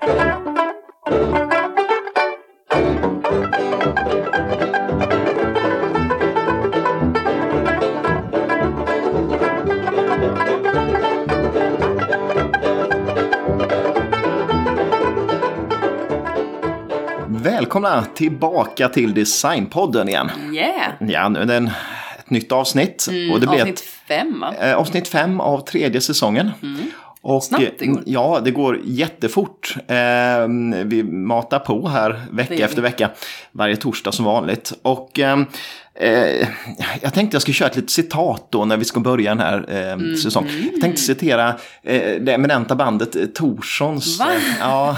Välkomna tillbaka till Designpodden igen. Yeah! Ja, nu är det en, ett nytt avsnitt. Mm, och det blir avsnitt fem va? ett, eh, avsnitt fem av tredje säsongen. Och, Snabbt det går. Ja, det går jättefort. Eh, vi matar på här vecka efter vecka. Varje torsdag som vanligt. Och eh, eh, jag tänkte jag skulle köra ett litet citat då när vi ska börja den här eh, Mm. säsongen. Jag tänkte citera eh, det eminenta bandet eh, Torssons. Va? eh, Ja,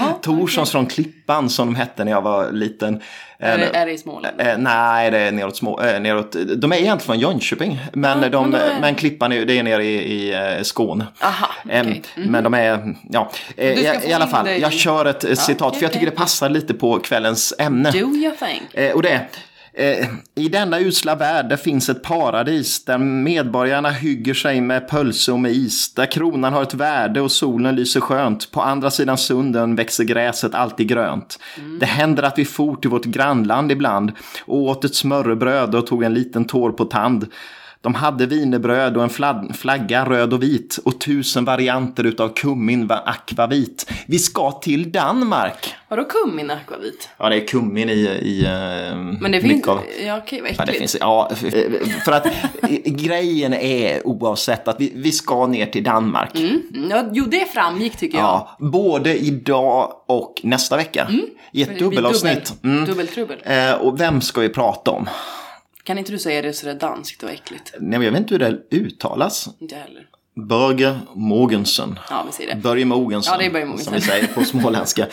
Torssons från Klippan som de hette när jag var liten. Är det, Eh, är det i Småland? Eh, nej, det är neråt, små, eh, neråt. De är egentligen från Jönköping. Men, Ja, de, men är- men Klippan är, det är nere i, i Skåne. Aha, Em, okej. Men de är, ja. I, alla fall, dig jag kör ett eh, citat okej, för jag tycker det passar lite på kvällens ämne. Do your thing. Och det är, I denna usla värld där finns ett paradis där medborgarna hygger sig med pölse och med is. Där kronan har ett värde och solen lyser skönt. På andra sidan sunden växer gräset alltid grönt. Det händer att vi for till vårt grannland ibland och åt ett smörrebröd och tog en liten tår på tand. De hade wienerbröd och en flag- flagga röd och vit och tusen varianter utav kummin akvavit. Vi ska till Danmark. Vadå kummin akvavit? Ja, det är kummin i, i eh, Men det finns... av... Ja, okej, vad Ja, det äckligt. finns, ja, för att grejen är oavsett att vi, vi ska ner till Danmark. Mm, ja, jo, det framgick tycker jag. Ja, både idag och nästa vecka. I ett dubbelavsnitt. Dubbel, Mm. Dubbeltrubbel. Eh, och vem ska vi prata om? Kan inte du säga det sådär danskt och äckligt? Nej, men jag vet inte hur det uttalas. Inte heller. Börje Mogensen. Ja, vi säger det. Börje Mogensen. Ja, det är Börje Mogensen. Som vi säger på småländska.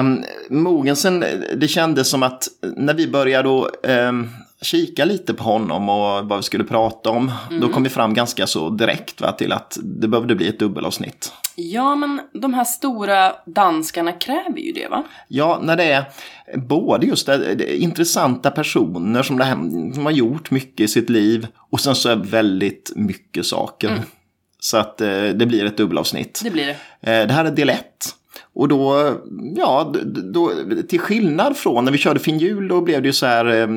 um, Mogensen, det kändes som att när vi började då, ehm, kika lite på honom och vad vi skulle prata om. Mm. Då kom vi fram ganska så direkt va, till att det behövde bli ett dubbelavsnitt. Ja, men de här stora danskarna kräver ju det, va? Ja, när det är både just det, det intressanta personer som, det här, som har gjort mycket i sitt liv och sen så är väldigt mycket saker. Så att eh, det blir ett dubbelavsnitt. Det blir det. Eh, Det här är del 1. Och då, ja, då, till skillnad från när vi körde Finjul, då blev det ju så här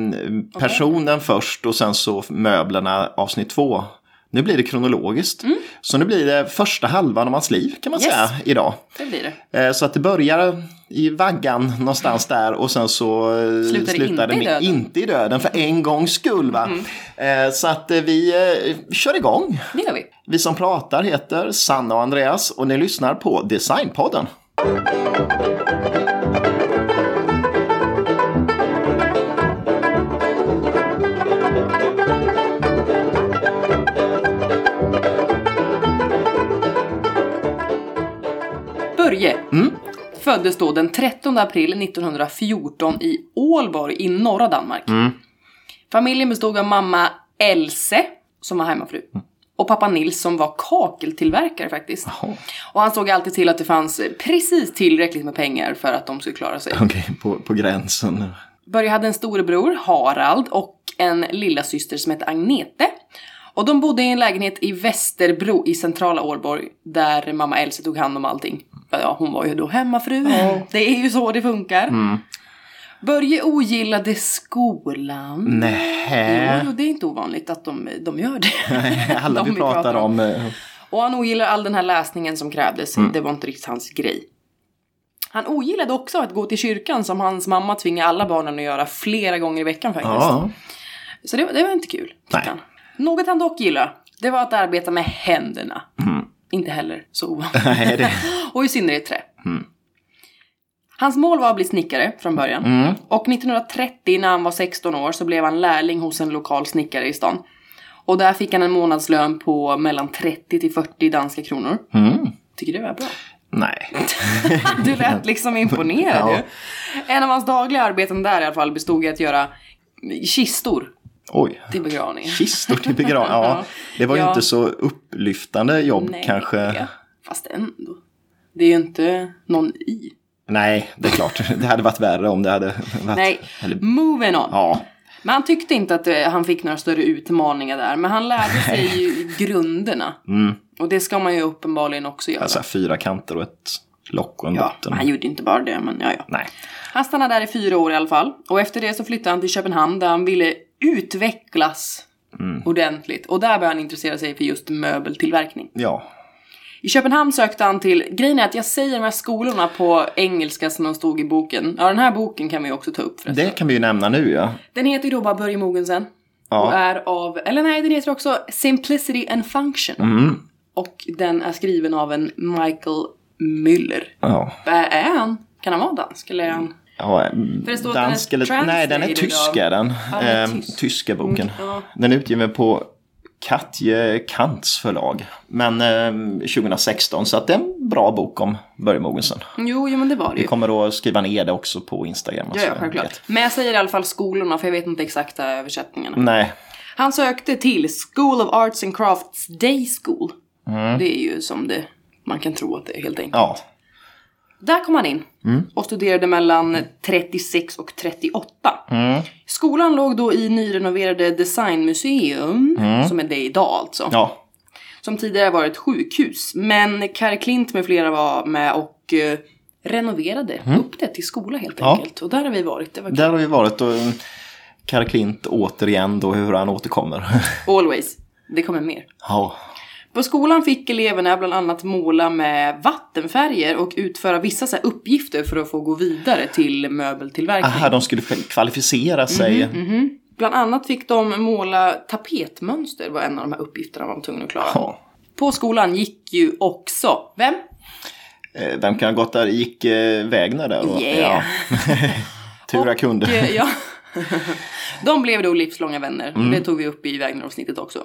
personen först och sen så möblerna avsnitt 2. Nu blir det kronologiskt. Så nu blir det första halvan av hans liv kan man Yes. säga idag. Det blir det. Eh, Så att det börjar i vaggan någonstans där och sen så eh, Slutar det inte i med- döden. inte i döden för en gångs skull. Va? Eh, Så att vi kör igång. Det gör vi. Vi som pratar heter Sanna och Andreas och ni lyssnar på Designpodden. Börje Mm. föddes då den 13 april 1914 i Ålborg i norra Danmark. Mm. Familjen bestod av mamma Else, som var hemmafru, och pappa Nils som var kakeltillverkare faktiskt. Jaha. Och han såg alltid till att det fanns precis tillräckligt med pengar för att de skulle klara sig. Okej, på, på gränsen. Börje hade en storebror, Harald, och en lilla syster som hette Agnete. Och de bodde i en lägenhet i Västerbro i centrala Ålborg där mamma Else tog hand om allting. Ja, hon var ju då hemmafru. Det är ju så det funkar. Börje ogillade skolan. Nej. Jo, det är inte ovanligt att de, de gör det. Alla De vi pratar om. eh, Och han ogillar all den här läsningen som krävdes. Det var inte riktigt hans grej. Han ogillade också att gå till kyrkan som hans mamma tvingade alla barnen att göra flera gånger i veckan faktiskt. Ja, Så det, var- det var inte kul. Nej. Han. Något han dock gillade, det var att arbeta med händerna. Inte heller så ovanligt. nej, Och i synnerhet trä. Hans mål var att bli snickare från början. Och 1930 när han var 16 år så blev han lärling hos en lokal snickare i stan. Och där fick han en månadslön på mellan 30 till 40 danska kronor. Tycker det var bra. nej. Du lät liksom imponerad Ja. En av hans dagliga arbeten där i alla fall bestod i att göra kistor Oj. till begravningen. Kistor till begravning. Ja, det var ju Ja. inte så upplyftande jobb Nej, kanske. ja, Fast ändå. Det är ju inte någon i. Nej, det är klart. Det hade varit värre om det hade varit... Nej, Eller, moving on. ja, Men han tyckte inte att eh, han fick några större utmaningar där. Men han lärde sig ju grunderna. Och det ska man ju uppenbarligen också göra. alltså fyra kanter och ett lock och en Ja, botten. han gjorde inte bara det, men ja, ja. Nej. Han stannade där i fyra år i alla fall. Och efter det så flyttade han till Köpenhamn där han ville utvecklas ordentligt. Och där började han intressera sig för just möbeltillverkning. Ja. I Köpenhamn sökte han till, grejen är att jag säger de här skolorna på engelska som de stod i boken. Ja, den här boken kan vi också ta upp förresten. Det kan vi ju nämna nu ja. Den heter ju då bara Börje Mogensen. Ja. Och är av, eller nej, den heter också Simplicity and Function. Mm. Och den är skriven av en Michael Müller. Ja. Är han? Kan han vara dansk eller är han? Ja, är dansk eller... Nej, den är tysk är den. Ja, den är Ehm, tysk. tyska boken. Mm, ja. Den är utgiven på Katje Kants förlag. Men ehm, 2016, så att det är en bra bok om Börje Mogensen. Jo, jo men det var det Vi ju. kommer att skriva ner det också på Instagram. Ja, ja, självklart. Men jag säger i alla fall skolorna för jag vet inte exakta översättningarna. Nej, Han sökte till School of Arts and Crafts Day School. Mm. Det är ju som det man kan tro att det är helt enkelt. ja. Där kom han in Mm. och studerade mellan 36 och 38. Mm. Skolan låg då i nyrenoverade Designmuseum, som är det idag alltså. Ja, Som tidigare var ett sjukhus. Men Kari Klint med flera var med och eh, renoverade upp det till skola helt Mm. Ja. enkelt. Och där har vi varit. Det var där har vi varit och mm, Karl Klint återigen då hur han återkommer. Always. Det kommer mer. ja. På skolan fick eleverna bland annat måla med vattenfärger och utföra vissa så uppgifter för att få gå vidare till möbeltillverkning. Aha, de skulle kvalificera sig. Mhm. Bland annat fick de måla tapetmönster var en av de här uppgifterna man var tvungen att klara. Ja. På skolan gick ju också, vem? Eh, Vem kan ha gått där? Gick eh, Wägner där? och- Yeah. Ja. Tur jag kunde. Eh, ja. De blev då livslånga vänner. Mm. Det tog vi upp i Wägner-avsnittet också.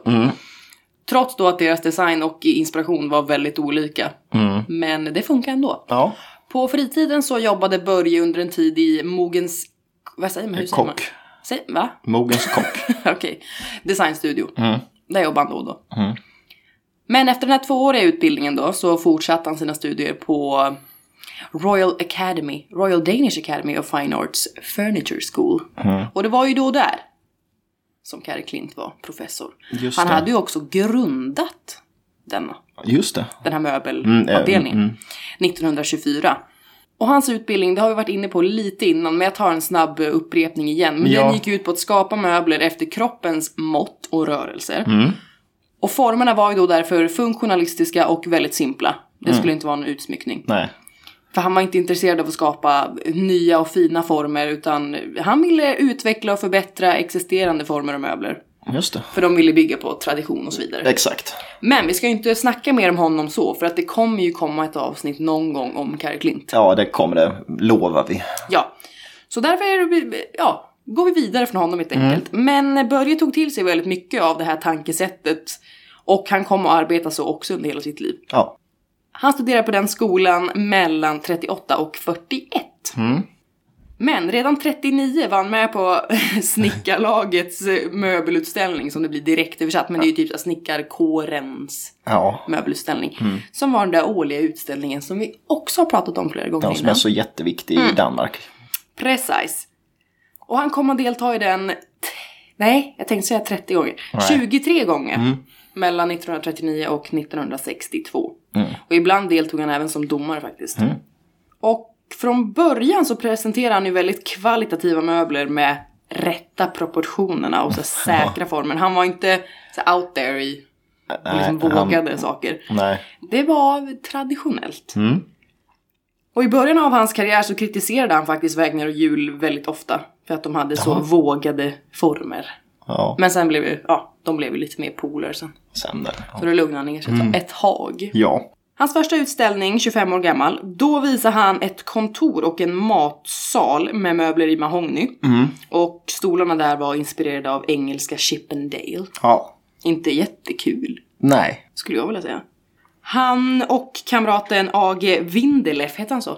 Trots då att deras design och inspiration var väldigt olika. Mm. Men det funkar ändå. Ja, På fritiden så jobbade Börje under en tid i Mogens... Vad säger man? Hur säger man? kock. Säg, va? Mogens kock. Okej. Designstudio. Mm. Där jobbade han då och då. Men efter den här tvååriga utbildningen då så fortsatte han sina studier på Royal Academy, Royal Danish Academy of Fine Arts Furniture School. Mm. Och det var ju då där som Kari Klint var professor. Just han det. hade ju också grundat denna, Just det. den här Mm, möbelavdelningen eh, mm. 1924. Och hans utbildning, det har vi varit inne på lite innan, men jag tar en snabb eh, upprepning igen. Men Ja. den gick ut på att skapa möbler efter kroppens mått och rörelser. Mm. Och formerna var ju då därför funktionalistiska och väldigt simpla. Det Mm. skulle inte vara någon utsmyckning. Nej. För han var inte intresserad av att skapa nya och fina former, utan han ville utveckla och förbättra existerande former och möbler. Just det. För de ville bygga på tradition och så vidare. Exakt. Men vi ska ju inte snacka mer om honom så, för att det kommer ju komma ett avsnitt någon gång om Kari Klint. Ja, det kommer det. Lovar vi. Ja. Så därför är det, ja, går vi vidare från honom helt enkelt. Men Börje tog till sig väldigt mycket av det här tankesättet. Och han kom att arbeta så också under hela sitt liv. Ja. Han studerade på den skolan mellan 38 och 41. Men redan 39 var han med på snickarlagets eh, möbelutställning som det blir direkt översatt. Men det är ju typ snickarkårens Ja. möbelutställning. Som var den där årliga utställningen som vi också har pratat om flera gånger De som innan. är så jätteviktig Mm. i Danmark. Precis. Och han kommer att delta i den, nej, jag tänkte säga 30 gånger. Nej. 23 gånger. Mellan 1939 och 1962. Mm. Och ibland deltog han även som domare faktiskt. Och från början så presenterade han ju väldigt kvalitativa möbler med rätta proportionerna och så säkra former. Han var inte så out there i och liksom Nej, han- vågade saker. Nej. Det var traditionellt. Mm. Och i början av hans karriär så kritiserade han faktiskt Wägner och Hjul väldigt ofta. För att de hade så vågade former. Ja, Men sen blev ju, ja, de blev ju lite mer polare sen. sen där. Så då lugnade han ner sig ett tag. Ja. Hans första utställning, 25 år gammal, då visar han ett kontor och en matsal med möbler i mahogny. Och stolarna där var inspirerade av engelska Chippendale. Ja. Inte jättekul. Nej. skulle jag vilja säga. Han och kamraten AG Windelef, heter han så?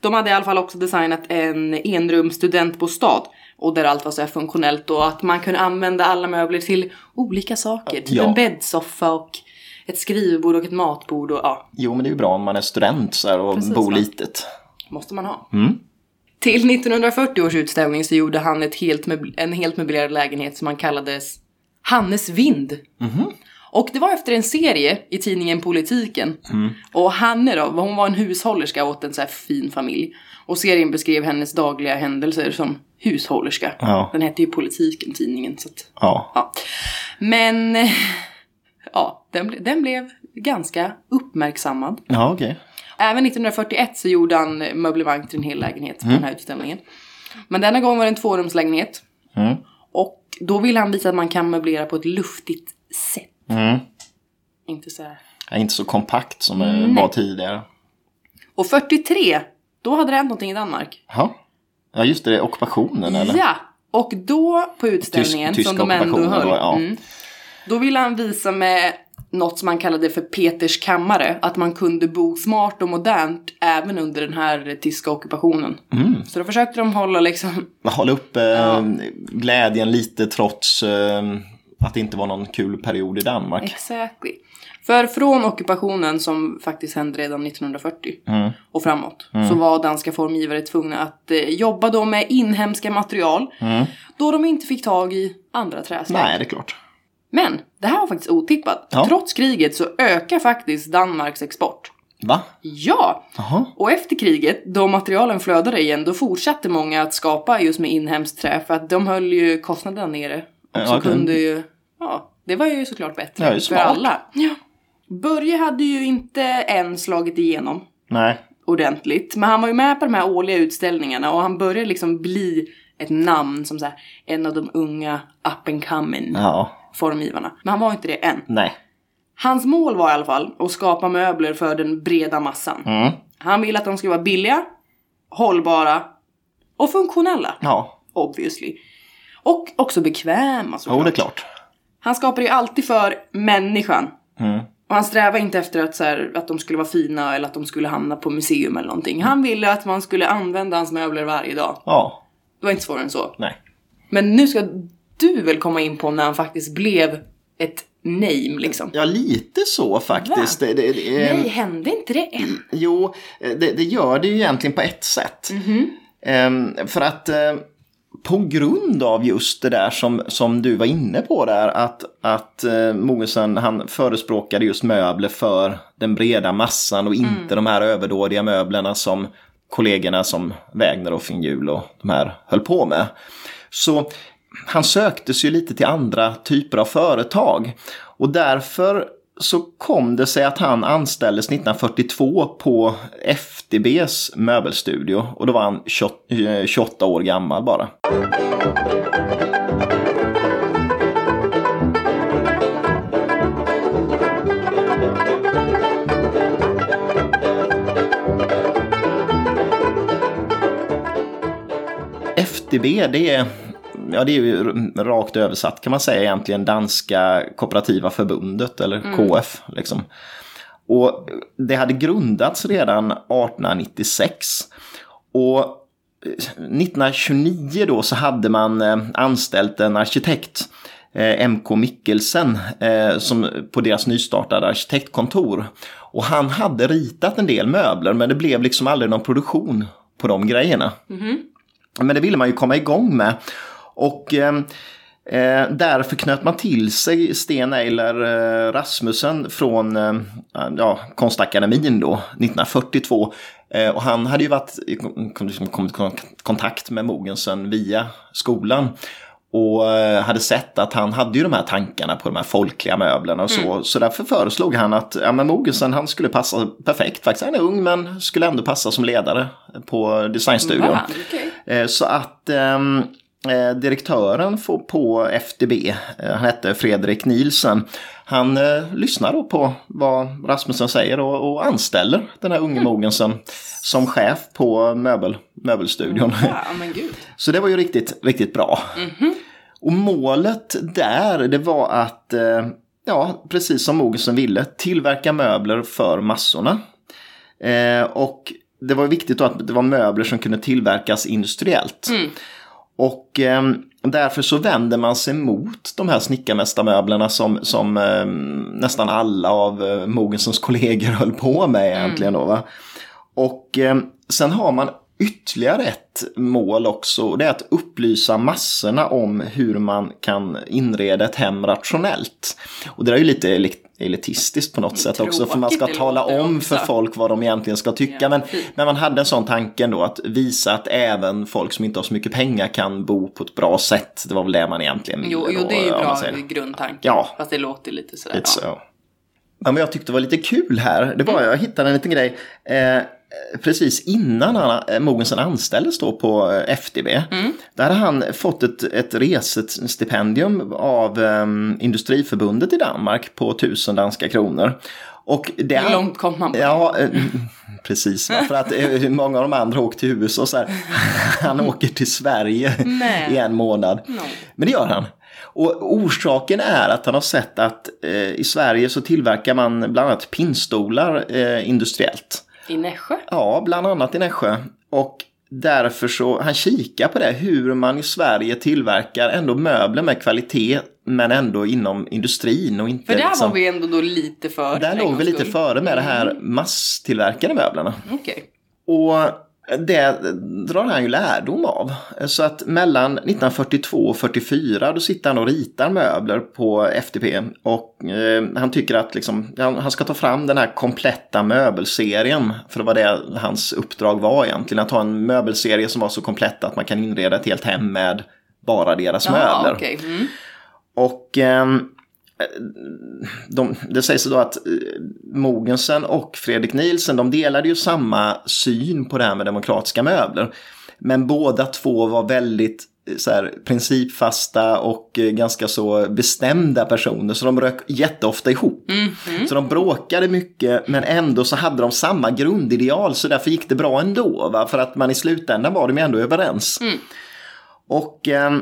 De hade i alla fall också designat en enrum studentbostad. Och där allt var så här funktionellt och att man kunde använda alla möbler till olika saker. Typ Ja. en bäddsoffa och ett skrivbord och ett matbord och ja, Jo, men det är ju bra om man är student så här, och Precis, bor va? litet. måste man ha. Till 1940 års utställning så gjorde han ett helt en helt möblerad lägenhet som han kallades Hannes Vind. Och det var efter en serie i tidningen Politiken. Mm. Och Hanne då, hon var en hushållerska åt en så här fin familj. Och serien beskrev hennes dagliga händelser som hushållerska. Ja. Den hette ju Politiken, tidningen. Så att, Ja. ja. Men, ja, den, den blev ganska uppmärksammad. Ja, okej. Även 1941 så gjorde han möblemang till en hel lägenhet på den här utställningen. Men denna gång var det en tvårumslägenhet. Mm. Och då ville han visa att man kan möblera på ett luftigt sätt. Mm. Inte så här. Ja, Inte så kompakt som det var tidigare. Och 43, då hade det hänt någonting i Danmark. Ja. Ja, just det. Ockupationen eller? Ja! Och då på utställningen Tysk- som de ändå höll. då, ja. mm, då ville han visa med något som han kallade för Peters kammare. Att man kunde bo smart och modernt även under den här tyska ockupationen. Mm. Så då försökte de hålla liksom Hålla upp eh, glädjen lite trots eh, att det inte var någon kul period i Danmark. Exactly. För från ockupationen som faktiskt hände redan 1940 Mm. och framåt så var danska formgivare tvungna att eh, jobba då med inhemska material då de inte fick tag i andra träslag. Nej, det är klart. Men det här var faktiskt otippat. Ja. Trots kriget så ökar faktiskt Danmarks export. Va? Ja! Jaha. Och efter kriget, då materialen flödade igen, då fortsatte många att skapa just med inhemskt trä för att de höll ju kostnaderna nere. Och Ja, så okej. kunde ju, ja, det var ju såklart bättre Ja, för smart. alla. Ja. Börje hade ju inte än slagit igenom Nej. ordentligt, men han var ju med på de här årliga utställningarna och han började liksom bli ett namn som så här, en av de unga up and coming Ja. formgivarna. Men han var inte det än. Nej. Hans mål var i alla fall att skapa möbler för den breda massan. Mm. Han ville att de skulle vara billiga, hållbara och funktionella. Ja. Obviously. Och också bekväma såklart. Jo, det är klart. Han skapade ju alltid för människan. Mm. Och han strävade inte efter att, så här, att de skulle vara fina eller att de skulle hamna på museum eller någonting. Han ville att man skulle använda hans möbler varje dag. Ja. Det var inte svårare än så. Nej. Men nu ska du väl komma in på när han faktiskt blev ett name liksom. Ja, lite så faktiskt. Det, det, det, Nej, hände inte det än? Jo, det, det gör det ju egentligen på ett sätt. Ehm, för att eh, på grund av just det där som, som du var inne på där, att, att eh, Mogensen han förespråkade just möbler för den breda massan och inte de här överdådiga möblerna som kollegorna som Wägner och Finjul och de här höll på med. Så han sökte sig ju lite till andra typer av företag. Och därför så kom det sig att han anställdes 1942 på FDBs möbelstudio. Och då var han 28 28 eh, år gammal bara. FDB det är, ja, det är ju rakt översatt kan man säga egentligen Danska kooperativa förbundet eller KF. Liksom. Och det hade grundats redan 1896. Och 1929 då så hade man eh, anställt en arkitekt, eh, MK Mikkelsen, eh, som på deras nystartade arkitektkontor. Och han hade ritat en del möbler men det blev liksom aldrig någon produktion på de grejerna. Men det ville man ju komma igång med. Och eh, eh, därför knöt man till sig Sten Eiler eh, Rasmussen från eh, ja, Konstakademin då, 1942. Eh, och han hade ju varit i kom- liksom kon- kontakt med Mogensen via skolan. Och eh, hade sett att han hade ju de här tankarna på de här folkliga möblerna och så. Så därför föreslog han att ja, men Mogensen han skulle passa perfekt. Faktiskt han är ung men skulle ändå passa som ledare på designstudion. Va? Okej. Eh, Så att ehm, eh, direktören på FDB, eh, han hette Fredrik Nielsen, han eh, lyssnar då på vad Rasmussen säger och, och anställer den här unge Mogensen som chef på möbel, möbelstudion. Ja, men gud. Så det var ju riktigt, riktigt bra. Och målet där, det var att, eh, ja, precis som Mogensen ville, tillverka möbler för massorna. Och det var viktigt då att det var möbler som kunde tillverkas industriellt. Och eh, därför så vänder man sig mot de här snickarmästarmöblerna som, som eh, nästan alla av eh, Mogensens kollegor höll på med egentligen. Då, va? Och eh, sen har man ytterligare ett mål också. Det är att upplysa massorna om hur man kan inreda ett hem rationellt. Och det är ju lite elitistiskt på något sätt också. För man ska tala om för folk vad de egentligen ska tycka. Ja, men, men man hade en sån tanke ändå att visa att även folk som inte har så mycket pengar kan bo på ett bra sätt. Det var väl det man egentligen ville. Jo, jo det är ju bra grundtanke. Ja. Fast det låter lite sådär. Lite ja. så. Men vad jag tyckte var lite kul här, det var mm. jag hittade en liten grej. Eh, precis innan han, eh, Mogensen anställdes då på eh, FDB. Mm. Där hade han fått ett, ett resestipendium av um, Industriförbundet i Danmark på tusen danska kronor. Och det, Hur långt kom man? Ja, precis. För att många av de andra åkte till USA. Så här, han åker till Sverige i en månad. No. Men det gör han. Och orsaken är att han har sett att eh, i Sverige så tillverkar man bland annat pinnstolar eh, industriellt. I Nässjö? Ja, bland annat i Nässjö. Och därför så, han kikar på det, hur man i Sverige tillverkar ändå möbler med kvalitet men ändå inom industrin och inte För där liksom, var vi ändå då lite före. Där låg vi lite före med mm. de här masstillverkade möblerna. Okay. Och det drar han ju lärdom av. Så att mellan 1942 och 44 då sitter han och ritar möbler på FTP. Och eh, han tycker att liksom, han ska ta fram den här kompletta möbelserien. För det var det hans uppdrag var egentligen. Att ha en möbelserie som var så komplett att man kan inreda ett helt hem med bara deras Jaha, möbler. Okay. Mm. Och eh, de, det sägs då att eh, Mogensen och Fredrik Nielsen de delade ju samma syn på det här med demokratiska möbler. Men båda två var väldigt eh, så här, principfasta och eh, ganska så bestämda personer. Så de rök jätteofta ihop. Mm, mm. Så de bråkade mycket men ändå så hade de samma grundideal så därför gick det bra ändå. Va? För att man i slutändan var de ändå överens. Mm. Och... Eh,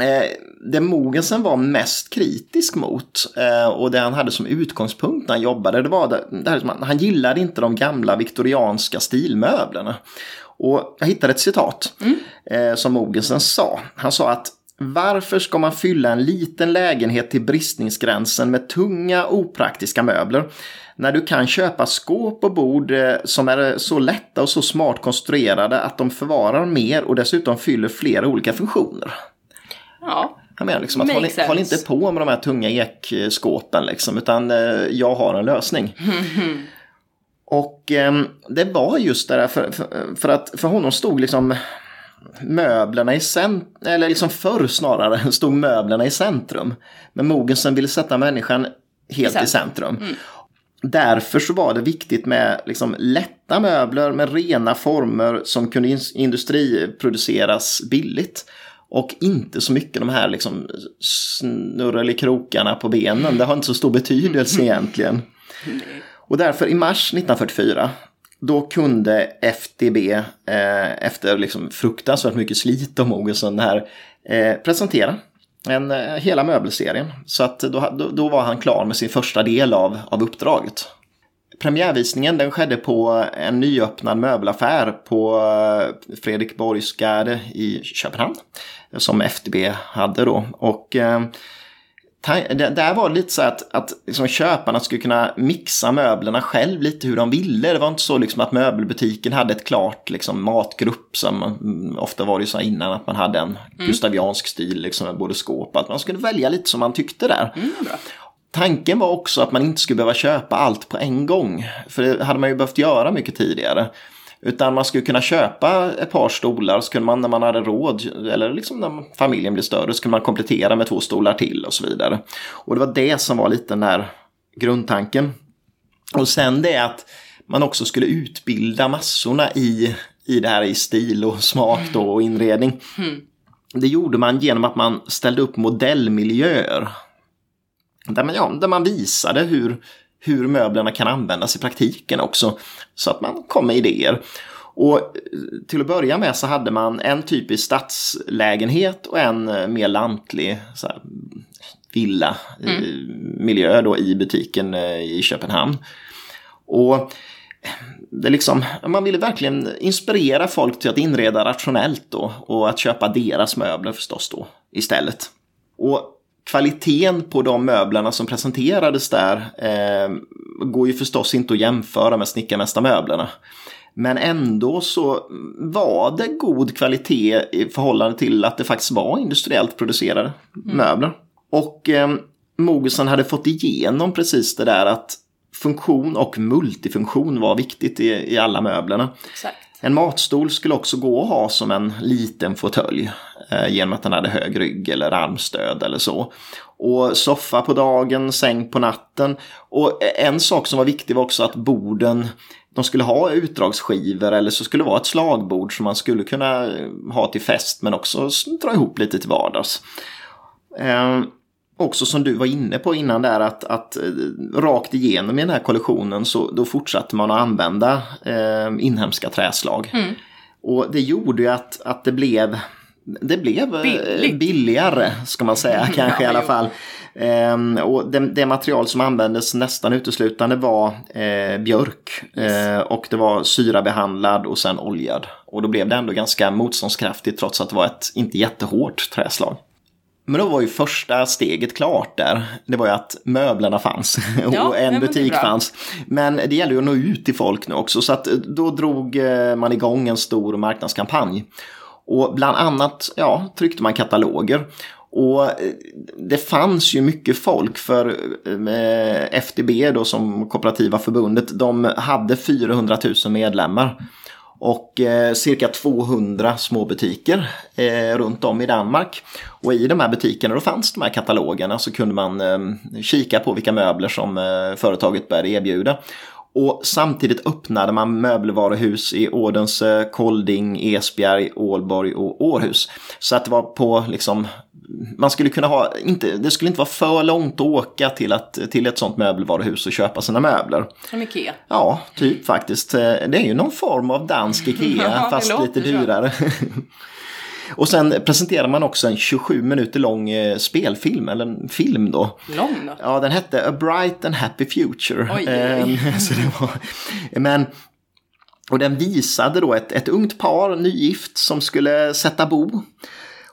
Eh, det Mogensen var mest kritisk mot eh, och det han hade som utgångspunkt när han jobbade det var det, det här, han gillade inte de gamla viktorianska stilmöblerna. Och jag hittade ett citat mm. eh, som Mogensen sa. Han sa att varför ska man fylla en liten lägenhet till bristningsgränsen med tunga opraktiska möbler när du kan köpa skåp och bord eh, som är så lätta och så smart konstruerade att de förvarar mer och dessutom fyller flera olika funktioner. Ja. Jag menar liksom att håll, håll, inte på med de här tunga ekskåpen liksom, utan eh, jag har en lösning. Och eh, det var just det där, för, för, för, att för honom stod liksom möblerna i centrum, eller liksom förr snarare, stod möblerna i centrum. Men Mogensen ville sätta människan helt i centrum. Mm. Därför så var det viktigt med liksom lätta möbler med rena former som kunde industriproduceras billigt. Och inte så mycket de här liksom snurrelikrokarna på benen. Det har inte så stor betydelse egentligen. Och därför i mars 1944 då kunde FDB eh, efter liksom fruktansvärt mycket slit och mogelsen här eh, presentera en, eh, hela möbelserien. Så att då, då, då, var han klar med sin första del av, av uppdraget. Premiärvisningen den skedde på en nyöppnad möbelaffär på eh, Fredrik Borgsgade i Köpenhamn som FDB hade då. Och eh, där var det lite så att, att liksom köparna skulle kunna mixa möblerna själv lite hur de ville. Det var inte så liksom att möbelbutiken hade ett klart liksom, matgrupp som mm, ofta var det så innan att man hade en mm. gustaviansk stil liksom, med både skåp. Att man skulle välja lite som man tyckte där. Mm, Tanken var också att man inte skulle behöva köpa allt på en gång. För det hade man ju behövt göra mycket tidigare. Utan man skulle kunna köpa ett par stolar så kunde man när man hade råd eller liksom när familjen blev större så kunde man komplettera med två stolar till och så vidare. Och det var det som var lite den där grundtanken. Och sen det att man också skulle utbilda massorna i, i det här i stil och smak då och inredning. Mm. Det gjorde man genom att man ställde upp modellmiljöer. Där man, ja, där man visade hur, hur möblerna kan användas i praktiken också. Så att man kom med idéer. Och eh, till att börja med så hade man en typisk stadslägenhet och en eh, mer lantlig här, villa mm. miljö då i butiken eh, i Köpenhamn. Och det liksom, man ville verkligen inspirera folk till att inreda rationellt då och att köpa deras möbler förstås då istället. Och kvaliteten på de möblerna som presenterades där eh, går ju förstås inte att jämföra med snickarmästarmöblerna. Men ändå så var det god kvalitet i förhållande till att det faktiskt var industriellt producerade mm. möbler. Och eh, Mogelsen hade fått igenom precis det där att funktion och multifunktion var viktigt i, i alla möblerna. Exakt. En matstol skulle också gå att ha som en liten fåtölj eh, genom att den hade hög rygg eller armstöd eller så. Och soffa på dagen, säng på natten. Och en sak som var viktig var också att borden de skulle ha utdragsskivor eller så skulle det vara ett slagbord som man skulle kunna ha till fest men också dra ihop lite till vardags. Eh, också som du var inne på innan där att, att eh, rakt igenom i den här kollektionen så då fortsatte man att använda eh, inhemska träslag. Mm. Och det gjorde ju att, att det blev det blev eh, Billigt. billigare ska man säga kanske ja, i alla fall. Ehm, och det, det, material som användes nästan uteslutande var eh, björk yes. eh, och det var syrabehandlad och sen oljad. Och då blev det ändå ganska motståndskraftigt trots att det var ett inte jättehårt träslag. Men då var ju första steget klart där. Det var ju att möblerna fanns och ja, en butik fanns. Men det gäller ju att nå ut till folk nu också så att då drog eh, man igång en stor marknadskampanj. Och bland annat ja, tryckte man kataloger. Och eh, det fanns ju mycket folk för eh, FDB då som kooperativa förbundet, de hade 400 000 medlemmar och eh, cirka 200 småbutiker eh, runt om i Danmark. Och i de här butikerna då fanns de här katalogerna så kunde man eh, kika på vilka möbler som eh, företaget började erbjuda. Och samtidigt öppnade man möbelvaruhus i Odense, eh, Kolding, Esbjerg, Ålborg och Århus. Så att det var på liksom man skulle kunna ha, inte, det skulle inte vara för långt att åka till, att, till ett sånt möbelvaruhus och köpa sina möbler. Som Ikea? Ja, typ faktiskt. Det är ju någon form av dansk Ikea, fast lite dyrare. Och sen presenterar man också en 27 minuter lång eh, spelfilm, eller en film då. Lång då? Ja, den hette A Bright and Happy Future. Oj, oj. Ehm, så det var, men och den visade då ett, ett ungt par, nygift, som skulle sätta bo.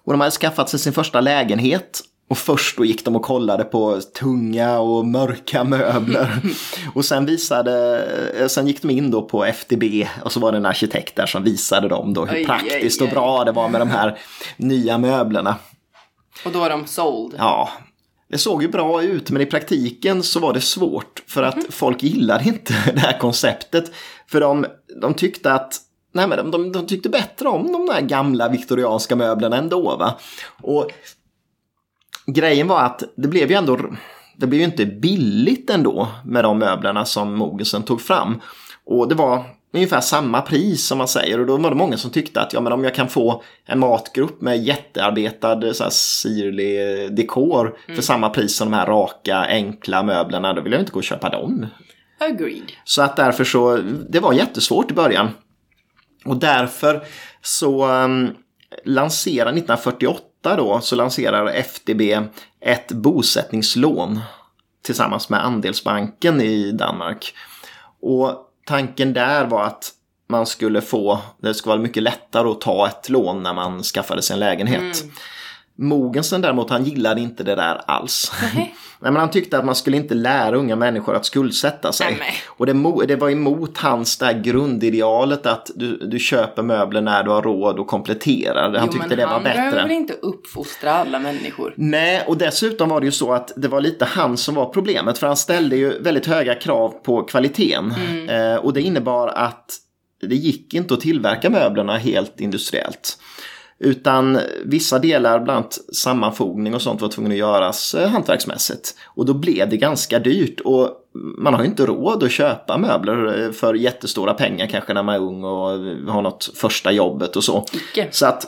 Och de hade skaffat sig sin första lägenhet. Och först då gick de och kollade på tunga och mörka möbler. och sen visade, eh, sen gick de in då på FDB och så var det en arkitekt där som visade dem då hur oj, praktiskt oj, oj. och bra det var med de här nya möblerna. Och då är de sold? Ja. Det såg ju bra ut men i praktiken så var det svårt för att mm. folk gillade inte det här konceptet. För de, de tyckte att Nej, men de, de, de tyckte bättre om de där gamla viktorianska möblerna ändå. Va? Och grejen var att det blev ju ändå det blev ju inte billigt ändå med de möblerna som Mogensen tog fram. Och det var ungefär samma pris som man säger och då var det många som tyckte att ja, men om jag kan få en matgrupp med jättearbetad så här, sirlig dekor mm. för samma pris som de här raka enkla möblerna då vill jag inte gå och köpa dem. Agreed. Så att därför så, det var jättesvårt i början. Och därför så um, lanserar 1948 då så lanserar FDB ett bosättningslån tillsammans med Andelsbanken i Danmark. Och tanken där var att man skulle få, det skulle vara mycket lättare att ta ett lån när man skaffade sig en lägenhet. Mm. Mogensen däremot, han gillade inte det där alls. Nej. Nej, men han tyckte att man skulle inte lära unga människor att skuldsätta sig. Nej. Och det, det, var emot hans där grundidealet att du, du köper möbler när du har råd och kompletterar. Han jo, tyckte det var bättre. Han behöver inte uppfostra alla människor? Nej, och dessutom var det ju så att det var lite han som var problemet. För han ställde ju väldigt höga krav på kvaliteten. Mm. Eh, och det innebar att det gick inte att tillverka möblerna helt industriellt. Utan vissa delar, bland annat sammanfogning och sånt var tvungen att göras eh, hantverksmässigt. Och då blev det ganska dyrt och man har ju inte råd att köpa möbler eh, för jättestora pengar kanske när man är ung och har något första jobbet och så. Icke. Så att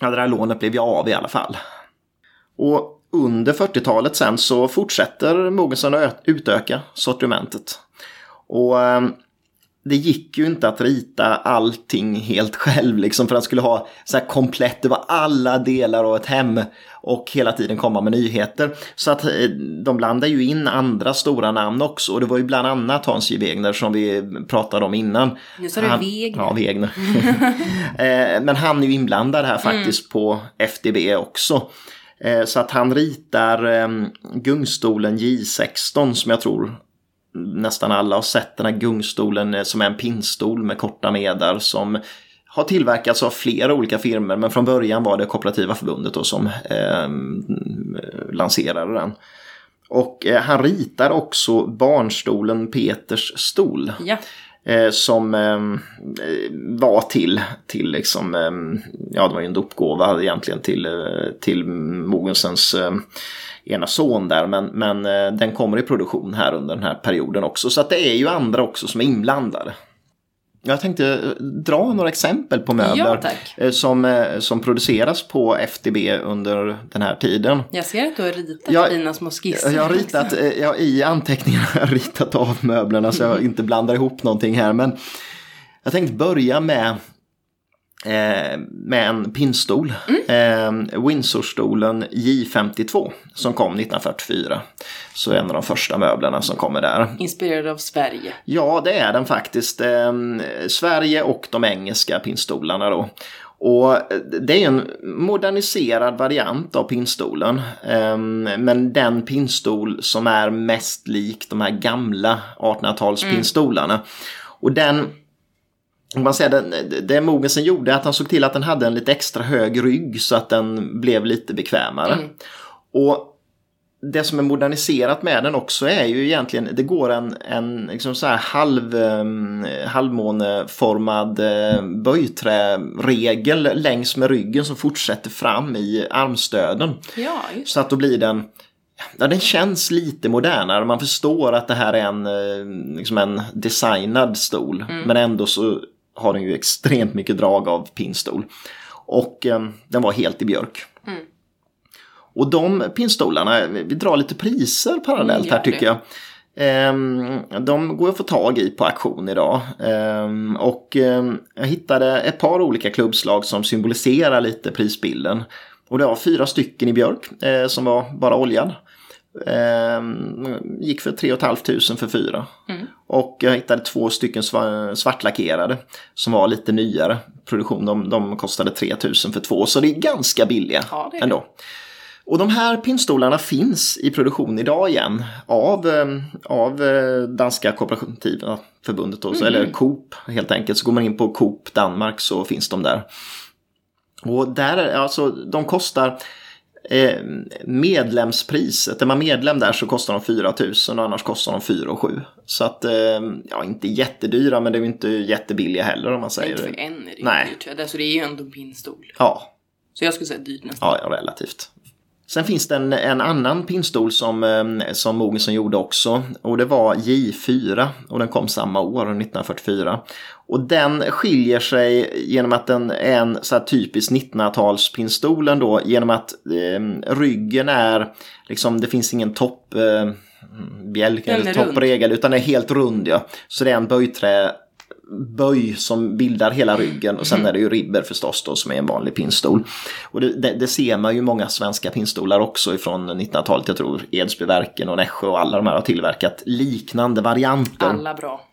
ja, det där lånet blev ju av i alla fall. Och under 40-talet sen så fortsätter Mogensen att utöka sortimentet. Och ehm, det gick ju inte att rita allting helt själv liksom för att skulle ha så här komplett, det var alla delar av ett hem och hela tiden komma med nyheter. Så att eh, de blandade ju in andra stora namn också och det var ju bland annat Hans J. Wegner som vi pratade om innan. Nu sa du Wegner. Ja, Wegner. Eh, men han är ju inblandad här faktiskt mm. på FDB också. Eh, så att han ritar gungstolen J16 som jag tror nästan alla har sett den här gungstolen eh, som är en pinnstol med korta medar som har tillverkats av flera olika firmor men från början var det Kooperativa förbundet då som eh, lanserade den. Och eh, han ritar också barnstolen Peters stol. Ja. Eh, som ehm, eh, var till, till liksom, eh, ja det var ju en dopgåva egentligen till, eh, till Mogensens eh, ena son där. Men, men eh, den kommer i produktion här under den här perioden också. Så att det är ju andra också som är inblandade. Jag tänkte eh, dra några exempel på möbler Ja, eh, som, eh, som produceras på FDB under den här tiden. Jag ser att du har ritat Ja, fina små skisser. Jag har ritat, jag, i anteckningarna har jag ritat av möblerna så jag inte blandar ihop någonting här. Men jag tänkte börja med, eh, med en pinnstol. Eh, Windsorstolen J52 som kom 1944. Så en av de första möblerna som kommer där. Inspirerad av Sverige. Ja, det är den faktiskt. Eh, Sverige och de engelska pinnstolarna då. Och det är en moderniserad variant av pinnstolen. Eh, men den pinnstol som är mest lik de här gamla 1800-tals pinnstolarna. Och den, man säger det, det Mogensen gjorde är att han såg till att den hade en lite extra hög rygg så att den blev lite bekvämare. Och det som är moderniserat med den också är ju egentligen, det går en, en liksom så här halv, um, halvmåneformad uh, böjträregel längs med ryggen som fortsätter fram i armstöden. Ja, Så att då blir den, ja den känns lite modernare. Man förstår att det här är en, eh, liksom en designad stol. Men ändå så har den ju extremt mycket drag av pinnstol. Och eh, den var helt i björk. Och de pinnstolarna, vi drar lite priser parallellt Mm, här tycker jag. Ehm, De går att få tag i på auktion idag. Ehm, Och ehm, jag hittade ett par olika klubbslag som symboliserar lite prisbilden. Och det var fyra stycken i björk eh, som var bara oljad. Ehm, Gick för 3 500 för fyra. Och jag hittade två stycken sva- svartlackerade som var lite nyare produktion. De, de kostade 3 000 för två, så det är ganska billiga Ja, är ändå. Och de här pinnstolarna finns i produktion idag igen av, eh, av eh, Danska kooperativa förbundet, då, så- eller Coop helt enkelt. Så går man in på Coop Danmark så finns de där. Och där, är- alltså de kostar eh, medlemspriset. Är man medlem där så kostar de 4 000 och annars kostar de 4 och 7. Så att, eh, ja inte jättedyra men det är ju inte jättebilliga heller om man säger Inte för det. en är det ju Nej. dyrt. ja. Alltså det är ju ändå en pinnstol. Ja, Så jag skulle säga dyrt nästan. Ja, ja, relativt. Sen finns det en, en annan pinnstol som, eh, som Mogensen gjorde också. Och det var J4 och den kom samma år, 1944. Och den skiljer sig genom att den är en så här typisk 1900-talspinnstolen då. Genom att eh, ryggen är, liksom det finns ingen topp... Eh, bjälk eller toppregel utan är helt rund ja. Så det är en böjträ böj som bildar hela ryggen och sen är det ju ribber förstås då som är en vanlig pinnstol. Och det, det, det ser man ju många svenska pinnstolar också ifrån 1900-talet. Jag tror Edsbyverken och Nässjö och alla de här har tillverkat liknande varianter. Alla bra.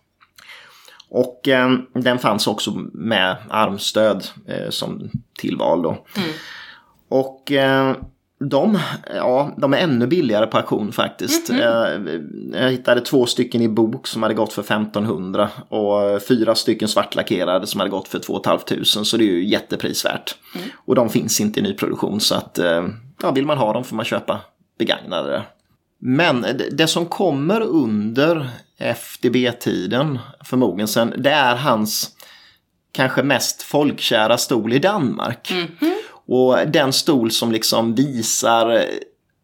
Och eh, den fanns också med armstöd eh, som tillval då. Och eh, de, ja, de är ännu billigare på auktion faktiskt. Eh, jag hittade två stycken i bok som hade gått för 1500 och fyra stycken svartlackerade som hade gått för 2 500 så det är ju jätteprisvärt. Och de finns inte i nyproduktion så att eh, ja, vill man ha dem får man köpa begagnade. Men det- som kommer under FDB-tiden för Mogensen, det är hans kanske mest folkkära stol i Danmark. Och den stol som liksom visar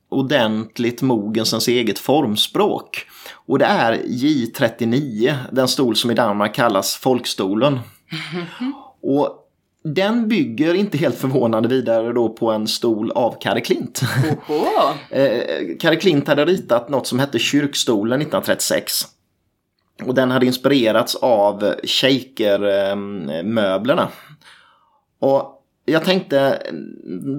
ordentligt Mogensens eget formspråk. Och det är J39, den stol som i Danmark kallas folkstolen. Och den bygger inte helt förvånande vidare då på en stol av Kare Klint. Oho. Eh, Kare Klint hade ritat något som hette Kyrkstolen 1936. Och den hade inspirerats av shaker-möblerna. Och jag tänkte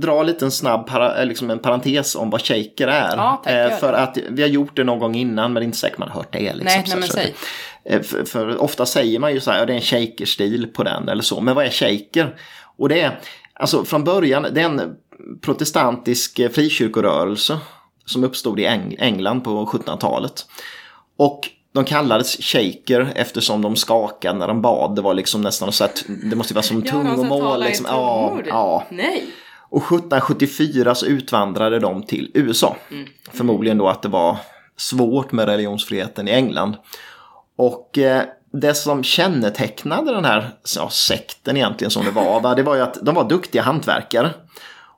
dra lite en snabb para, eh, liksom en parentes om vad shaker är. Ja, tack, Eh, för att vi har gjort det någon gång innan men det är inte säkert man har hört det. Liksom, Nej, nej men säg. Eh, För, för ofta säger man ju så här, ja, det är en shaker-stil på den eller så. Men vad är shaker? Och det är, alltså från början, det är en protestantisk frikyrkorörelse som uppstod i Eng- England på 1700-talet. Och de kallades shaker eftersom de skakade när de bad. Det var liksom nästan så att det måste vara som tungomål. Liksom. Ja, ja. Nej. Och 1774 så utvandrade de till USA. Förmodligen då att det var svårt med religionsfriheten i England. Och eh, det som kännetecknade den här ja, sekten egentligen som det var, va, det var ju att de var duktiga hantverkare.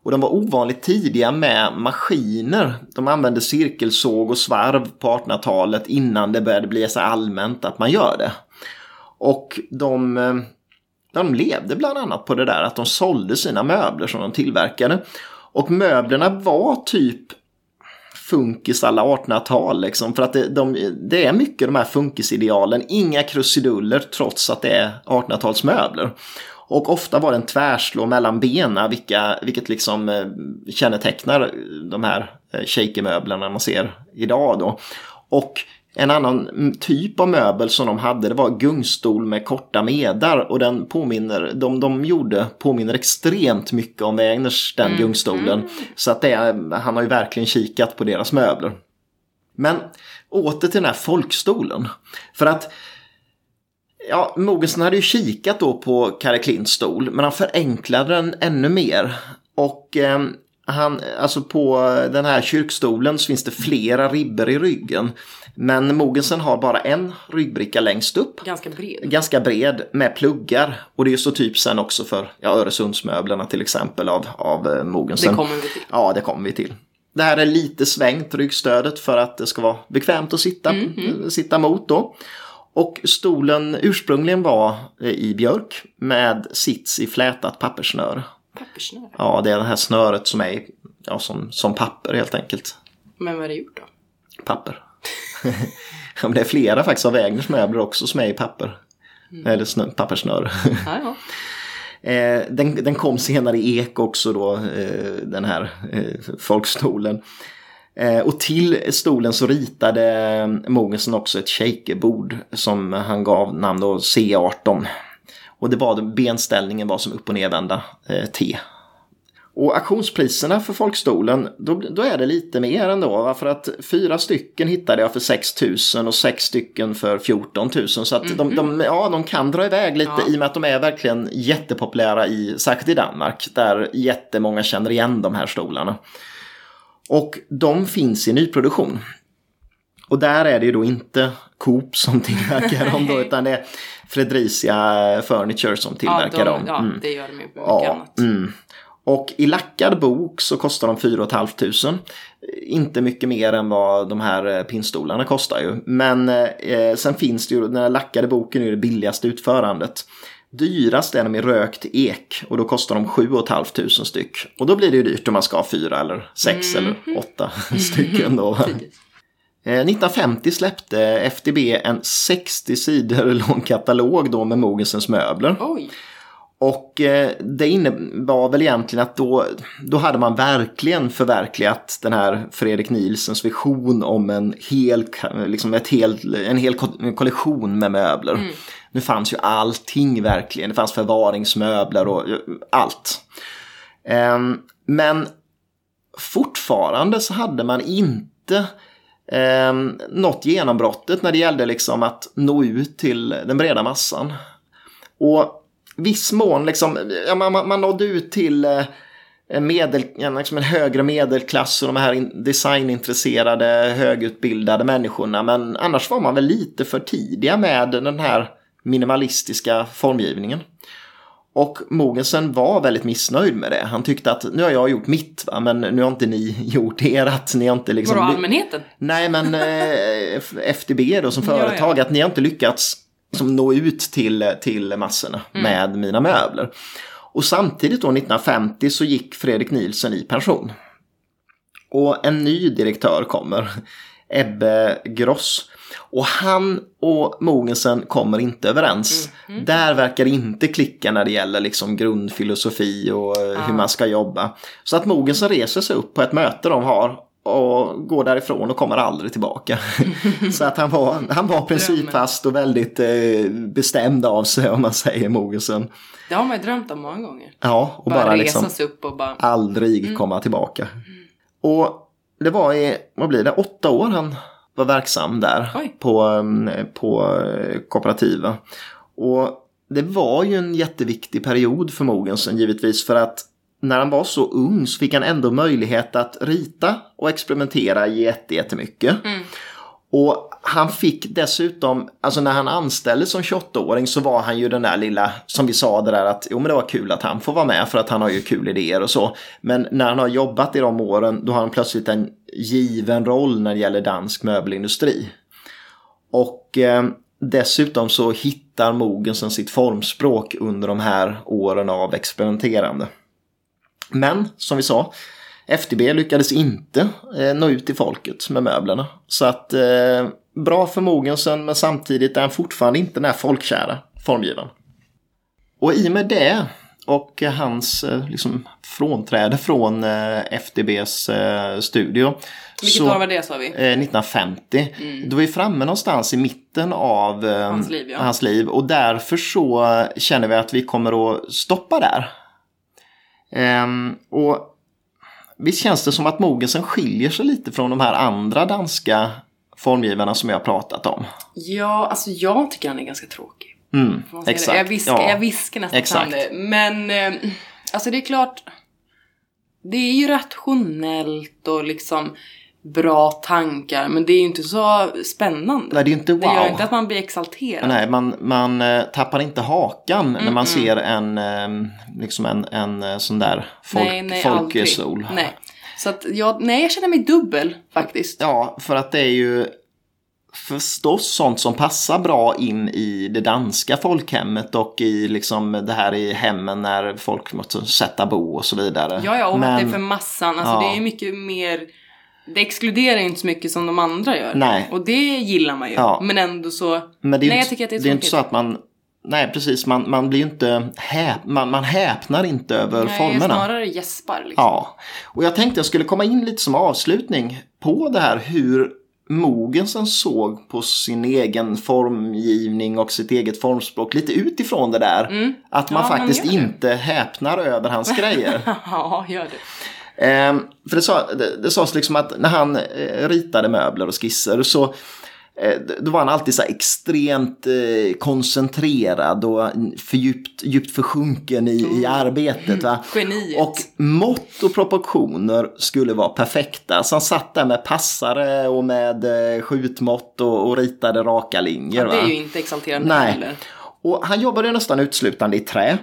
Och de var ovanligt tidiga med maskiner. De använde cirkelsåg och svarv på 1800-talet innan det började bli så allmänt att man gör det. Och de, eh, de levde bland annat på det där att de sålde sina möbler som de tillverkade. Och möblerna var typ funkis alla 1800-tal. Liksom, för att det, de, det är mycket de här funkisidealen. Inga krusiduller trots att det är 1800-talsmöbler. Och ofta var det en tvärslå mellan benen, vilka, vilket liksom eh, kännetecknar de här eh, shakermöblerna man ser idag. Då. Och en annan mm, typ av möbel som de hade det var gungstol med korta medar och den påminner, de, de gjorde påminner extremt mycket om Wägners den gungstolen. Så att det, han har ju verkligen kikat på deras möbler. Men åter till den här folkstolen. För att Ja, Mogensen hade ju kikat då på Kalle Klints stol, men han förenklade den ännu mer. Och eh, han, alltså på den här kyrkstolen så finns det flera ribbor i ryggen. Men Mogensen har bara en ryggbricka längst upp. Ganska bred. Ganska bred med pluggar. Och det är så typ sen också för ja, Öresundsmöblerna till exempel av, av eh, Mogensen. Det kommer vi till. Ja, det kommer vi till. Det här är lite svängt ryggstödet för att det ska vara bekvämt att sitta, Mhm. sitta mot då. Och stolen ursprungligen var eh, i björk med sits i flätat papperssnöre. Papperssnöre. Ja, det är det här snöret som är ja, som, som papper helt enkelt. Men vad är det gjort då? Papper. ja, men det är flera faktiskt av Wägners möbler också som är i papper. Eller snö, papperssnöre. Ja, ja. Eh, den, den kom senare i ek också då, eh, den här eh, folkstolen. Och till stolen så ritade Mogensen också ett shakerbord som han gav namn då C18. Och det var benställningen var som upp och nervända eh, T. Och auktionspriserna för folkstolen, då, då är det lite mer ändå. va? För att fyra stycken hittade jag för 6 000 och sex stycken för 14 000. Så att de, de, ja, de kan dra iväg lite Ja. i och med att de är verkligen jättepopulära, i, särskilt i Danmark. Där jättemånga känner igen de här stolarna. Och de finns i nyproduktion. Och där är det ju då inte Coop som tillverkar dem då, utan det är Fredricia Furniture som tillverkar ja, dem. de, ja Mm. det gör de ju mycket Ja, annat. mm. Och i lackad bok så kostar de 4 500. Inte mycket mer än vad de här eh, pinnstolarna kostar ju. Men eh, sen finns det ju, den här lackade boken är ju det billigaste utförandet. Dyrast är de i rökt ek och då kostar de 7 500 styck. Och då blir det ju dyrt om man ska ha fyra eller sex eller åtta stycken då. Precis. Eh, 1950 släppte FDB en 60 sidor lång katalog då med Mogensens möbler. Oj, Och eh, det innebar väl egentligen att då, då hade man verkligen förverkligat den här Fredrik Nielsens vision om en hel, liksom ett hel, en hel ko- kollektion med möbler. Nu fanns ju allting verkligen. Det fanns förvaringsmöbler och eh, allt. Ehm, men fortfarande så hade man inte eh, nått genombrottet när det gällde liksom att nå ut till den breda massan. Och viss mån, liksom, ja, man, man man nådde ut till eh, en, medel, ja, liksom en högre medelklass och de här in- designintresserade, högutbildade människorna. Men annars var man väl lite för tidiga med den här minimalistiska formgivningen. Och Mogensen var väldigt missnöjd med det. Han tyckte att nu har jag gjort mitt, va? men nu har inte ni gjort ert. Ni har inte liksom... vadå allmänheten? Nej, men eh, FDB då som Ja, företag, ja. att ni har inte lyckats som nå ut till, till massorna Mm. med mina möbler. Och samtidigt då 1950 så gick Fredrik Nielsen i pension. Och en ny direktör kommer, Ebbe Gross. Och han och Mogensen kommer inte överens. Mm. Där verkar det inte klicka när det gäller liksom grundfilosofi och eh, hur man ska jobba. Så att Mogensen reser sig upp på ett möte de har och går därifrån och kommer aldrig tillbaka. Så att han var, han var principfast och väldigt eh, bestämd av sig om man säger Mogensen. Det har man ju drömt om många gånger. Ja, och Bara, bara, liksom upp och bara... aldrig komma tillbaka. Och det var i, vad blir det, åtta år han var verksam där Oj. på, mm, på eh, kooperativa. Och det var ju en jätteviktig period för Mogensen givetvis för att när han var så ung så fick han ändå möjlighet att rita och experimentera jätte- jättemycket. Och han fick dessutom, alltså när han anställdes som 28-åring så var han ju den där lilla, som vi sa det där att jo men det var kul att han får vara med för att han har ju kul idéer och så. Men när han har jobbat i de åren då har han plötsligt en given roll när det gäller dansk möbelindustri. Och eh, dessutom så hittar Mogensen sitt formspråk under de här åren av experimenterande. Men som vi sa, FDB lyckades inte eh, nå ut till folket med möblerna. Så att eh, bra för Mogensen men samtidigt är han fortfarande inte den här folkkära formgivaren. Och i och med det och hans eh, liksom, frånträde från eh, FDBs eh, studio. Vilket så- år var det sa vi? eh, 1950. Då är vi framme någonstans i mitten av Hans liv, ja. hans liv och därför så känner vi att vi kommer att stoppa där. Ehm, och visst känns det som att Mogensen skiljer sig lite från de här andra danska formgivarna som jag har pratat om. Ja, alltså jag tycker han är ganska tråkig. Mm, exakt. Jag, viskar, ja. jag viskar nästan Exakt. det. Men eh, alltså det är klart. Det är ju rationellt och liksom bra tankar. Men det är ju inte så spännande. Nej, det är inte Det gör wow. inte att man blir exalterad. Nej, man, man eh, tappar inte hakan när man ser en, eh, liksom en, en eh, sån där folk, nej, nej, folksol. Nej. Så att jag, nej, jag känner mig dubbel faktiskt. Ja, för att det är ju förstås sånt som passar bra in i det danska folkhemmet och i liksom det här i hemmen när folk måste sätta bo och så vidare. Ja, ja, och att det är Men- för massan. Alltså Ja. det är ju mycket mer... Det exkluderar ju inte så mycket som de andra gör. Nej. Och det gillar man ju. Ja. Men ändå så... Men det är Nej, jag inte, tycker att det är det är inte så att man Nej, precis. Man, man blir inte häp, man, man häpnar inte över Nej, formerna. snarare gäspar liksom. Ja, och jag tänkte jag skulle komma in lite som avslutning på det här hur Mogensen såg på sin egen formgivning och sitt eget formspråk lite utifrån det där. Att man Mm. Ja, faktiskt inte häpnar över hans grejer. ja, gör det. Ehm, för det, sa, det, det sades liksom att när han eh, ritade möbler och skisser så eh, då var han alltid så extremt eh, koncentrerad och fördjupt, djupt försjunken i, i arbetet. Va? Geniet. Och mått och proportioner skulle vara perfekta. Så han satt där med passare och med skjutmått och, och ritade raka linjer. Ja, det är ju inte exalterande Nej. heller. Och han jobbade nästan uteslutande i trä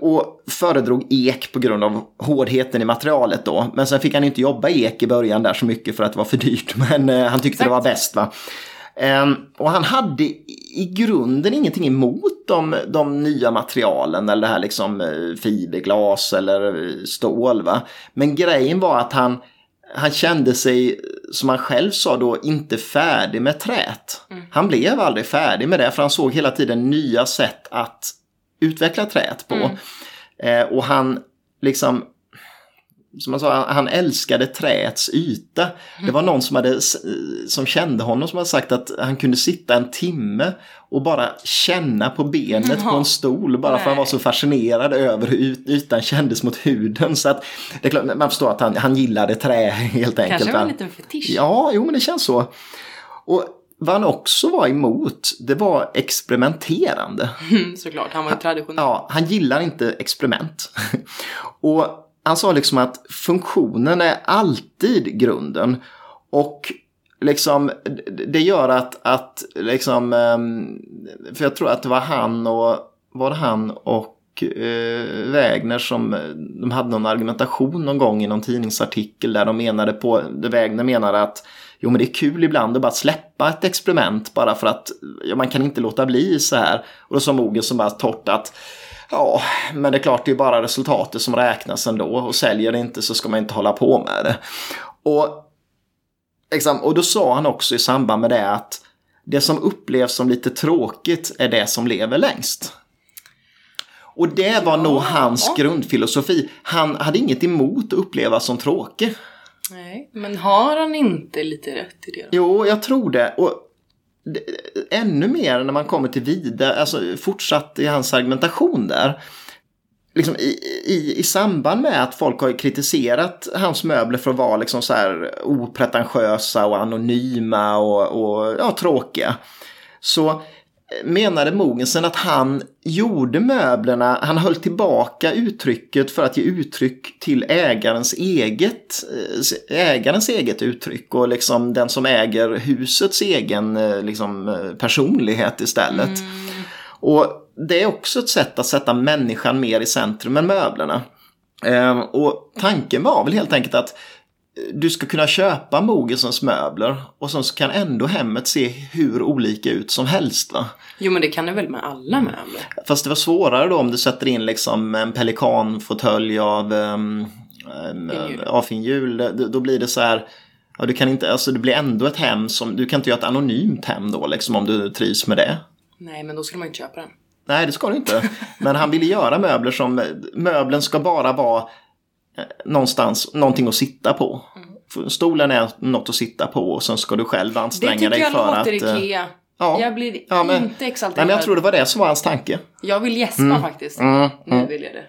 och föredrog ek på grund av hårdheten i materialet då. Men sen fick han inte jobba i ek i början där så mycket för att det var för dyrt. Men eh, han tyckte det var bäst. va. Ehm, och han hade i i grunden ingenting emot de, de nya materialen eller det här liksom eh, fiberglas eller eh, stål. Va? Men grejen var att han, han kände sig, som han själv sa då, inte färdig med träet. Han blev aldrig färdig med det för han såg hela tiden nya sätt att utveckla träet på. Eh, och han liksom som jag sa, han- han älskade träets yta. Det var någon som, hade, som kände honom som hade sagt att han kunde sitta en timme och bara känna på benet på en stol bara för han var så fascinerad över hur yt- ytan kändes mot huden. Så att det är klart, man förstår att han, han gillade trä helt enkelt. Kanske var va? en liten fetisch. Ja, jo men det känns så. Och vad han också var emot, det var experimenterande. Mm, Såklart, han var ju traditionell. Ja, han gillar inte experiment. och han sa liksom att funktionen är alltid grunden. Och liksom det gör att, att liksom, ehm, för jag tror att det var han och, var han och eh, Wägner som, eh, de hade någon argumentation någon gång i någon tidningsartikel där de menade på, där Wägner menade att Jo men det är kul ibland att bara släppa ett experiment bara för att ja, man kan inte låta bli så här. Och då sa Mogen som bara torrt att Ja, men det är klart det är bara resultatet som räknas ändå och säljer det inte så ska man inte hålla på med det. Och, liksom, och då sa han också i samband med det att det som upplevs som lite tråkigt är det som lever längst. Och det var nog hans grundfilosofi. Han hade inget emot att uppleva som tråkig. Nej, men har han inte lite rätt i det? då? Jo, jag tror det. Och det, ännu mer när man kommer till vidare, alltså fortsatt i hans argumentation där. liksom i, i, i samband med att folk har kritiserat hans möbler för att vara liksom så här opretentiösa och anonyma och, och ja, tråkiga. Så menade Mogensen att han gjorde möblerna, han höll tillbaka uttrycket för att ge uttryck till ägarens eget, eh, ägarens eget uttryck och liksom den som äger husets egen eh, liksom, personlighet istället. Mm. Och det är också ett sätt att sätta människan mer i centrum än möblerna. Ehm, och tanken var väl helt enkelt att du ska kunna köpa Mogelsens möbler och sen så kan ändå hemmet se hur olika ut som helst. Va? Jo men det kan det väl med alla möbler? Fast det var svårare då om du sätter in liksom en pelikanfåtölj av um, av finhjul. Då blir det så här Ja, du kan inte, alltså det blir ändå ett hem som, du kan inte göra ett anonymt hem då liksom om du trivs med det. Nej, men då skulle man inte köpa den. Nej, det ska du inte. Men han ville göra möbler som, möbeln ska bara vara någonstans, någonting att sitta på. Mm. Stolen är något att sitta på och sen ska du själv anstränga dig för att... Det tycker jag låter Ikea. Ja, jag blir ja, men, inte exalterad. Nej, men jag tror det var det som var hans tanke. Jag vill gäspa mm. faktiskt. Mm. Nu mm. vill jag det.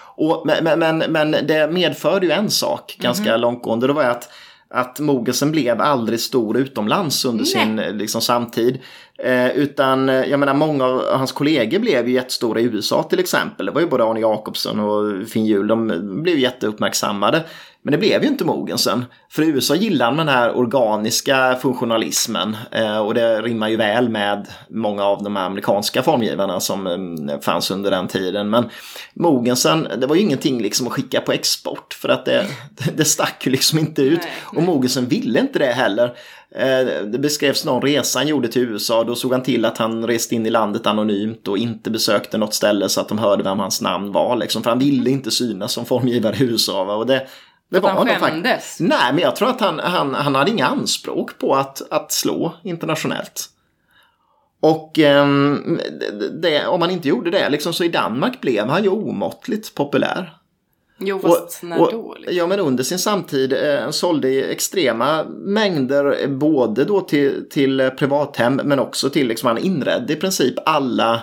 Och, men, men, men det medförde ju en sak ganska mm. långtgående. Det var att att Mogelsen blev aldrig stor utomlands under Nej. sin liksom, samtid. Eh, utan eh, jag menar många av hans kollegor blev ju jättestora i USA till exempel. Det var ju både Arne Jacobsson och Finn Hjul. De blev jätteuppmärksammade. Men det blev ju inte Mogensen. För USA gillar den här organiska funktionalismen eh, och det rimmar ju väl med många av de amerikanska formgivarna som eh, fanns under den tiden. Men Mogensen, det var ju ingenting liksom att skicka på export för att det, det stack ju liksom inte ut. Och Mogensen ville inte det heller. Eh, det beskrevs någon resa han gjorde till USA. Då såg han till att han reste in i landet anonymt och inte besökte något ställe så att de hörde vem hans namn var. Liksom. För han ville inte synas som formgivare i USA. Och det, det var han skämdes? Nej, men jag tror att han, han, han hade inga anspråk på att, att slå internationellt. Och eh, det, om han inte gjorde det, liksom, så i Danmark blev han ju omåttligt populär. Jo, fast och, när och, då? Liksom? Ja, men under sin samtid eh, sålde extrema mängder både då till, till privathem men också till, liksom, han inredde i princip alla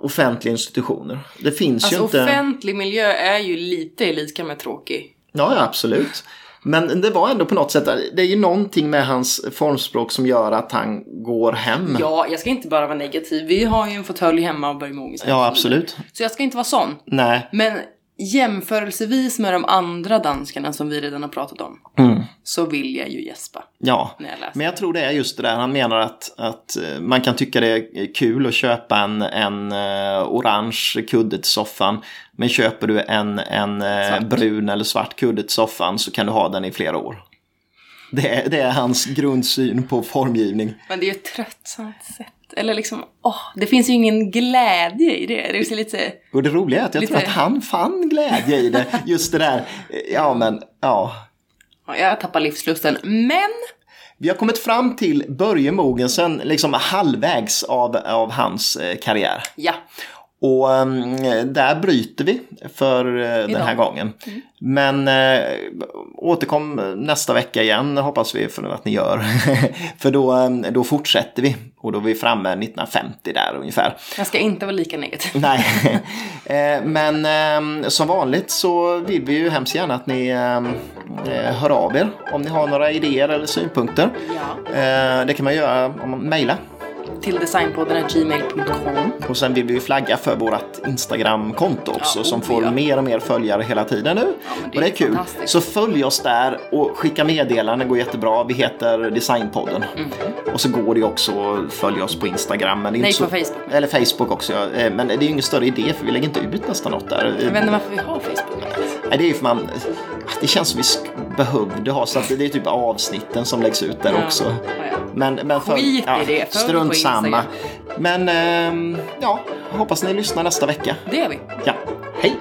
offentliga institutioner. Det finns alltså, ju inte... offentlig miljö är ju lite lika med tråkig. Ja, ja, absolut. Men det var ändå på något sätt, det är ju någonting med hans formspråk som gör att han går hem. Ja, jag ska inte bara vara negativ. Vi har ju en fåtölj hemma av Börje Mogensen. Ja, absolut. Så jag ska inte vara sån. Nej. Men jämförelsevis med de andra danskarna som vi redan har pratat om. Mm. Så vill jag ju gäspa. Ja, jag men jag tror det är just det där. Han menar att, att eh, man kan tycka det är kul att köpa en, en uh, orange kudde till soffan. Men köper du en, en uh, brun eller svart kudde till soffan så kan du ha den i flera år. Det är, det är hans grundsyn på formgivning. Men det är ju ett tröttsamt sätt. Eller liksom, åh, det finns ju ingen glädje i det. Det är lite... Och det roliga är att jag lite... tror att han fann glädje i det. Just det där, ja men, ja. ja jag tappar livslusten, men... Vi har kommit fram till Börje Mogensen, liksom halvvägs av, av hans eh, karriär. Ja. Och um, där bryter vi för uh, den här gången. Mm. Men uh, återkom nästa vecka igen hoppas vi för att ni gör. för då, um, då fortsätter vi och då är vi framme 1950 där ungefär. Jag ska inte vara lika negativ. Nej, uh, men um, som vanligt så vill vi ju hemskt gärna att ni hör av er om ni har några idéer eller synpunkter. Ja. det kan man göra om man mejlar till designpodden gmail.com. Och sen vill vi flagga för vårt Instagram-konto också ja, som får ja. mer och mer följare hela tiden nu. Ja, det och det är kul. Så följ oss där och skicka meddelanden, går jättebra. Vi heter Designpodden. Mm. Och så går det också att följa oss på Instagram. Men Nej, på så... Facebook. Eller Facebook också. Eh, men det är ju ingen större idé för vi lägger inte ut nästan något där. Jag vet inte varför vi har Facebook. Nej, det är ju för man... Det känns som vi behövde ha så att det är typ avsnitten som läggs ut där också. Men, men för, Skit i det. Strunt samma. Men ähm, ja, hoppas ni lyssnar nästa vecka. Det gör vi. Ja, hej!